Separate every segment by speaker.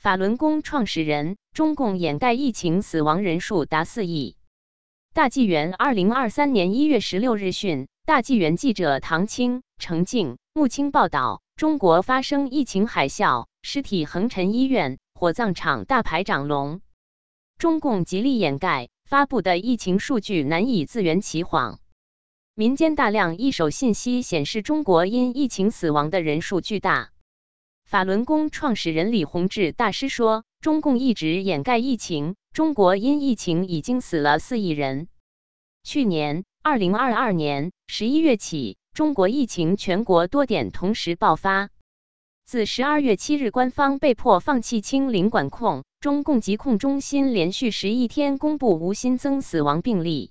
Speaker 1: 法轮功创始人，中共掩盖疫情死亡人数达四亿。大纪元二零二三年一月十六日讯，大纪元记者唐青、程静、穆青报道：中国发生疫情海啸，尸体横陈医院、火葬场大排长龙。中共极力掩盖，发布的疫情数据难以自圆其谎。民间大量一手信息显示，中国因疫情死亡的人数巨大。法轮功创始人李洪志大师说：“中共一直掩盖疫情，中国因疫情已经死了四亿人。去年二零二二年十一月起，中国疫情全国多点同时爆发。自十二月七日，官方被迫放弃清零管控，中共疾控中心连续十一天公布无新增死亡病例。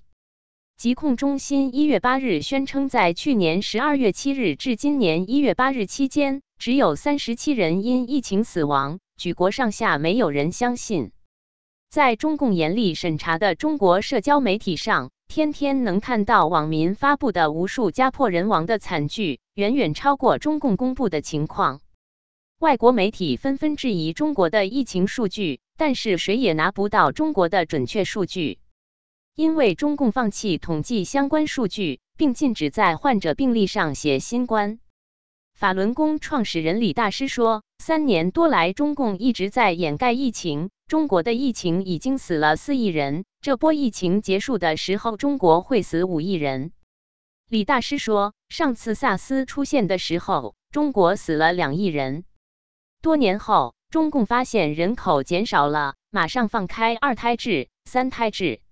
Speaker 1: 疾控中心一月八日宣称，在去年十二月七日至今年一月八日期间。”只有三十七人因疫情死亡，举国上下没有人相信。在中共严厉审查的中国社交媒体上，天天能看到网民发布的无数家破人亡的惨剧，远远超过中共公布的情况。外国媒体纷纷质疑中国的疫情数据，但是谁也拿不到中国的准确数据，因为中共放弃统计相关数据，并禁止在患者病历上写新冠。法轮功创始人李大师说：“三年多来，中共一直在掩盖疫情。中国的疫情已经死了四亿人，这波疫情结束的时候，中国会死五亿人。”李大师说：“上次萨斯出现的时候，中国死了两亿人。多年后，中共发现人口减少了，马上放开二胎制、三胎制。”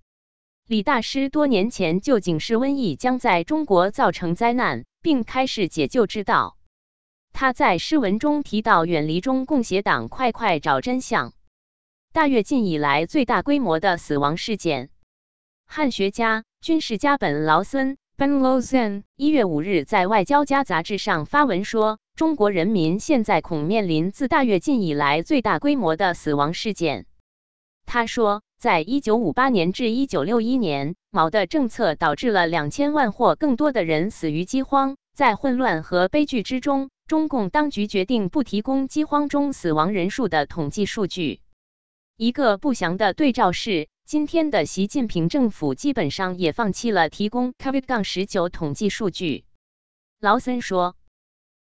Speaker 1: 李大师多年前就警示瘟疫将在中国造成灾难，并开始解救之道。他在诗文中提到，远离中共邪党，快快找真相。大跃进以来最大规模的死亡事件。汉学家、军事家本劳森 （Ben Lawson） 一月五日在《外交家》杂志上发文说：“中国人民现在恐面临自大跃进以来最大规模的死亡事件。”他说，在一九五八年至一九六一年，毛的政策导致了两千万或更多的人死于饥荒，在混乱和悲剧之中。中共当局决定不提供饥荒中死亡人数的统计数据。一个不祥的对照是，今天的习近平政府基本上也放弃了提供 COVID-19 统计数据。劳森说，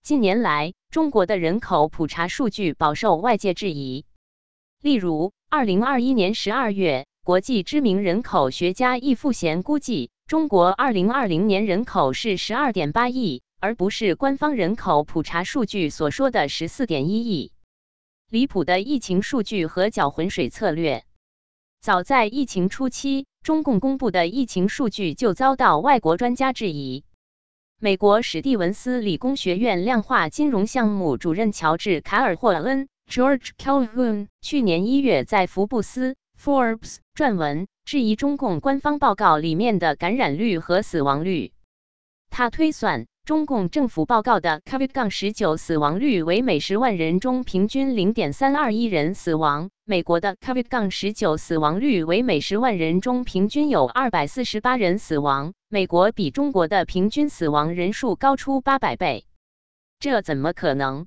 Speaker 1: 近年来中国的人口普查数据饱受外界质疑。例如，2021年12月，国际知名人口学家易富贤估计，中国2020年人口是12.8亿。而不是官方人口普查数据所说的十四点一亿。离谱的疫情数据和搅浑水策略。早在疫情初期，中共公布的疫情数据就遭到外国专家质疑。美国史蒂文斯理工学院量化金融项目主任乔治·卡尔霍恩 （George Calhoun） 去年一月在福布斯 （Forbes） 撰文，质疑中共官方报告里面的感染率和死亡率。他推算。中共政府报告的 COVID-19 死亡率为每十万人中平均零点三二一人死亡，美国的 COVID-19 死亡率为每十万人中平均有二百四十八人死亡，美国比中国的平均死亡人数高出八百倍，这怎么可能？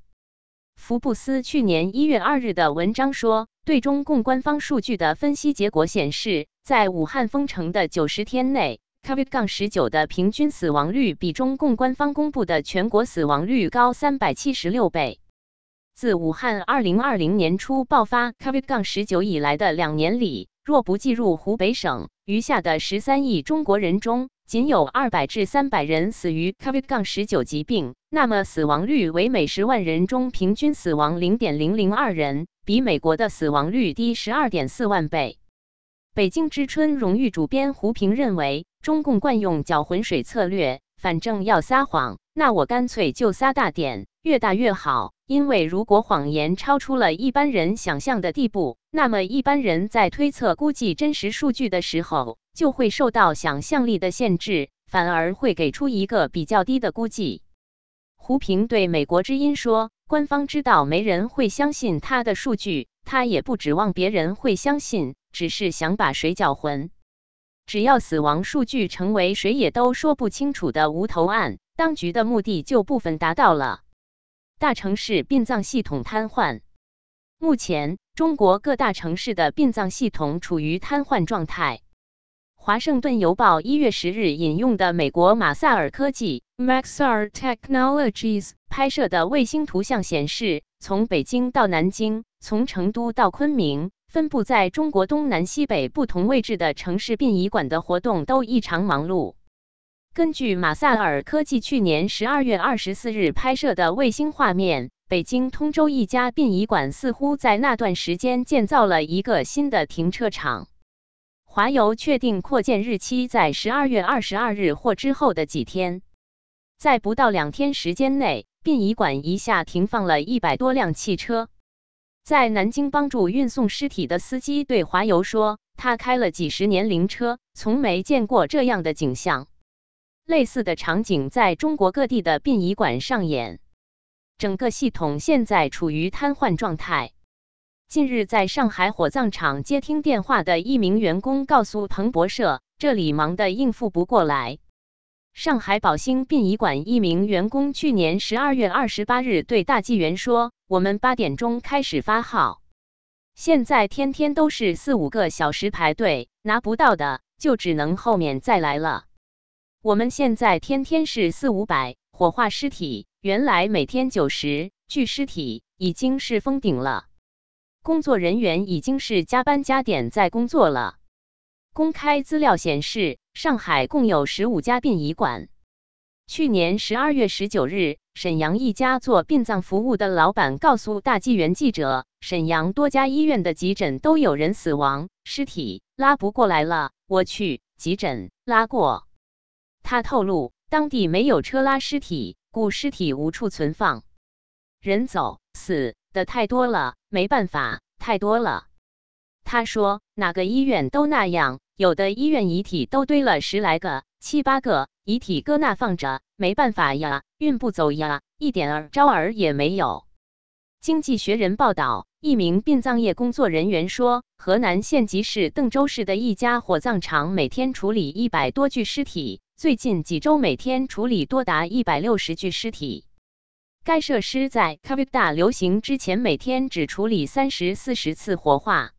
Speaker 1: 福布斯去年一月二日的文章说，对中共官方数据的分析结果显示，在武汉封城的九十天内。COVID-19 的平均死亡率比中共官方公布的全国死亡率高三百七十六倍。自武汉二零二零年初爆发 COVID-19 以来的两年里，若不计入湖北省，余下的十三亿中国人中，仅有二百至三百人死于 COVID-19 疾病，那么死亡率为每十万人中平均死亡零点零零二人，比美国的死亡率低十二点四万倍。北京之春荣誉主编胡平认为。中共惯用搅浑水策略，反正要撒谎，那我干脆就撒大点，越大越好。因为如果谎言超出了一般人想象的地步，那么一般人在推测估计真实数据的时候，就会受到想象力的限制，反而会给出一个比较低的估计。胡平对美国之音说：“官方知道没人会相信他的数据，他也不指望别人会相信，只是想把水搅浑。”只要死亡数据成为谁也都说不清楚的无头案，当局的目的就部分达到了。大城市殡葬系统瘫痪。目前，中国各大城市的殡葬系统处于瘫痪状态。华盛顿邮报一月十日引用的美国马萨尔科技 （Maxar Technologies） 拍摄的卫星图像显示，从北京到南京，从成都到昆明，分布在中国东南西北不同位置的城市殡仪馆的活动都异常忙碌。根据马萨尔科技去年十二月二十四日拍摄的卫星画面，北京通州一家殡仪馆似乎在那段时间建造了一个新的停车场。华邮确定扩建日期在十二月二十二日或之后的几天，在不到两天时间内，殡仪馆一下停放了一百多辆汽车。在南京帮助运送尸体的司机对华邮说：“他开了几十年灵车，从没见过这样的景象。”类似的场景在中国各地的殡仪馆上演，整个系统现在处于瘫痪状态。近日，在上海火葬场接听电话的一名员工告诉彭博社：“这里忙得应付不过来。”上海宝兴殡仪馆一名员工去年十二月二十八日对大纪元说：“我们八点钟开始发号，现在天天都是四五个小时排队，拿不到的就只能后面再来了。”我们现在天天是四五百火化尸体，原来每天九十具尸体已经是封顶了。工作人员已经是加班加点在工作了。公开资料显示，上海共有十五家殡仪馆。去年十二月十九日，沈阳一家做殡葬服务的老板告诉大纪元记者，沈阳多家医院的急诊都有人死亡，尸体拉不过来了。我去急诊拉过。他透露，当地没有车拉尸体，故尸体无处存放。人走死的太多了，没办法，太多了。他说，哪个医院都那样，有的医院遗体都堆了十来个、七八个，遗体搁那放着，没办法呀，运不走呀，一点儿招儿也没有。经济学人报道，一名殡葬业工作人员说，河南县级市邓州市的一家火葬场每天处理一百多具尸体。最近几周，每天处理多达一百六十具尸体。该设施在 COVID 大流行之前，每天只处理三十四十次火化。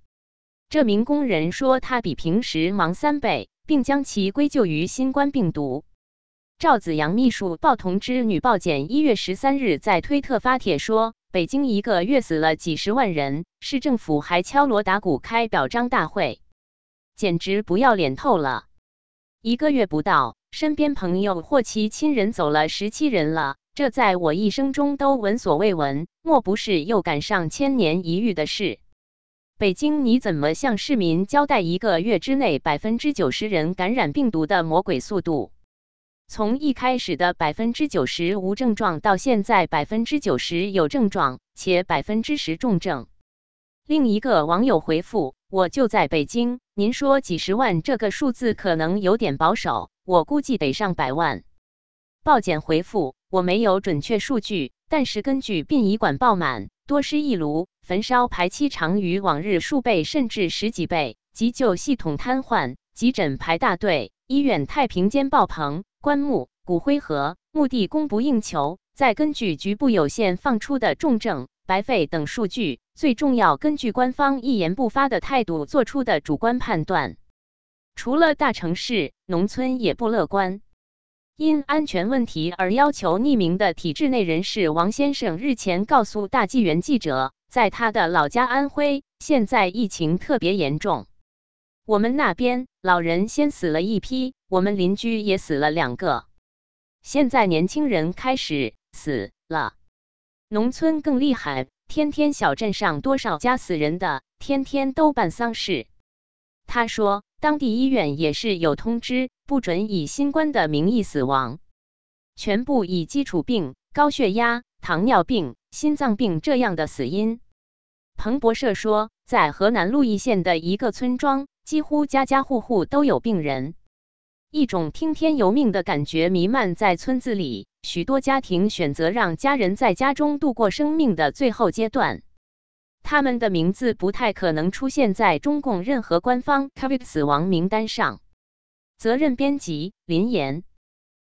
Speaker 1: 这名工人说，他比平时忙三倍，并将其归咎于新冠病毒。赵子阳秘书鲍同之女报检一月十三日在推特发帖说：“北京一个月死了几十万人，市政府还敲锣打鼓开表彰大会，简直不要脸透了。”一个月不到。身边朋友或其亲人走了十七人了，这在我一生中都闻所未闻，莫不是又赶上千年一遇的事？北京，你怎么向市民交代一个月之内百分之九十人感染病毒的魔鬼速度？从一开始的百分之九十无症状，到现在百分之九十有症状且百分之十重症。另一个网友回复：“我就在北京，您说几十万这个数字可能有点保守。”我估计得上百万。报检回复：我没有准确数据，但是根据殡仪馆爆满、多尸一炉、焚烧排期长于往日数倍甚至十几倍、急救系统瘫痪、急诊排大队、医院太平间爆棚、棺木、骨灰盒、墓地供不应求，再根据局部有限放出的重症、白肺等数据，最重要根据官方一言不发的态度做出的主观判断。除了大城市，农村也不乐观。因安全问题而要求匿名的体制内人士王先生日前告诉大纪元记者，在他的老家安徽，现在疫情特别严重。我们那边老人先死了一批，我们邻居也死了两个，现在年轻人开始死了。农村更厉害，天天小镇上多少家死人的，天天都办丧事。他说。当地医院也是有通知，不准以新冠的名义死亡，全部以基础病、高血压、糖尿病、心脏病这样的死因。彭博社说，在河南鹿邑县的一个村庄，几乎家家户户都有病人，一种听天由命的感觉弥漫在村子里，许多家庭选择让家人在家中度过生命的最后阶段。他们的名字不太可能出现在中共任何官方 COVID 死亡名单上。责任编辑：林岩。